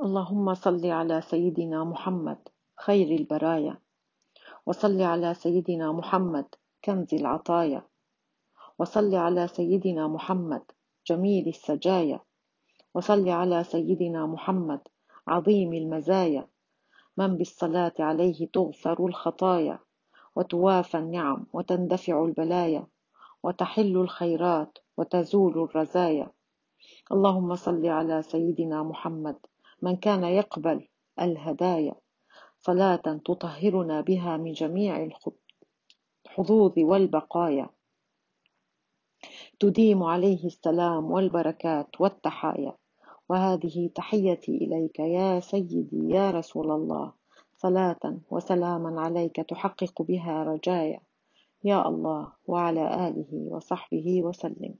اللهم صل على سيدنا محمد خير البرايا. وصل على سيدنا محمد كنز العطايا. وصل على سيدنا محمد جميل السجايا. وصل على سيدنا محمد عظيم المزايا. من بالصلاة عليه تغفر الخطايا. وتوافى النعم وتندفع البلايا. وتحل الخيرات وتزول الرزايا. اللهم صل على سيدنا محمد من كان يقبل الهدايا صلاة تطهرنا بها من جميع الحظوظ والبقايا. تديم عليه السلام والبركات والتحايا. وهذه تحيتي إليك يا سيدي يا رسول الله. صلاة وسلاما عليك تحقق بها رجايا. يا الله وعلى آله وصحبه وسلم.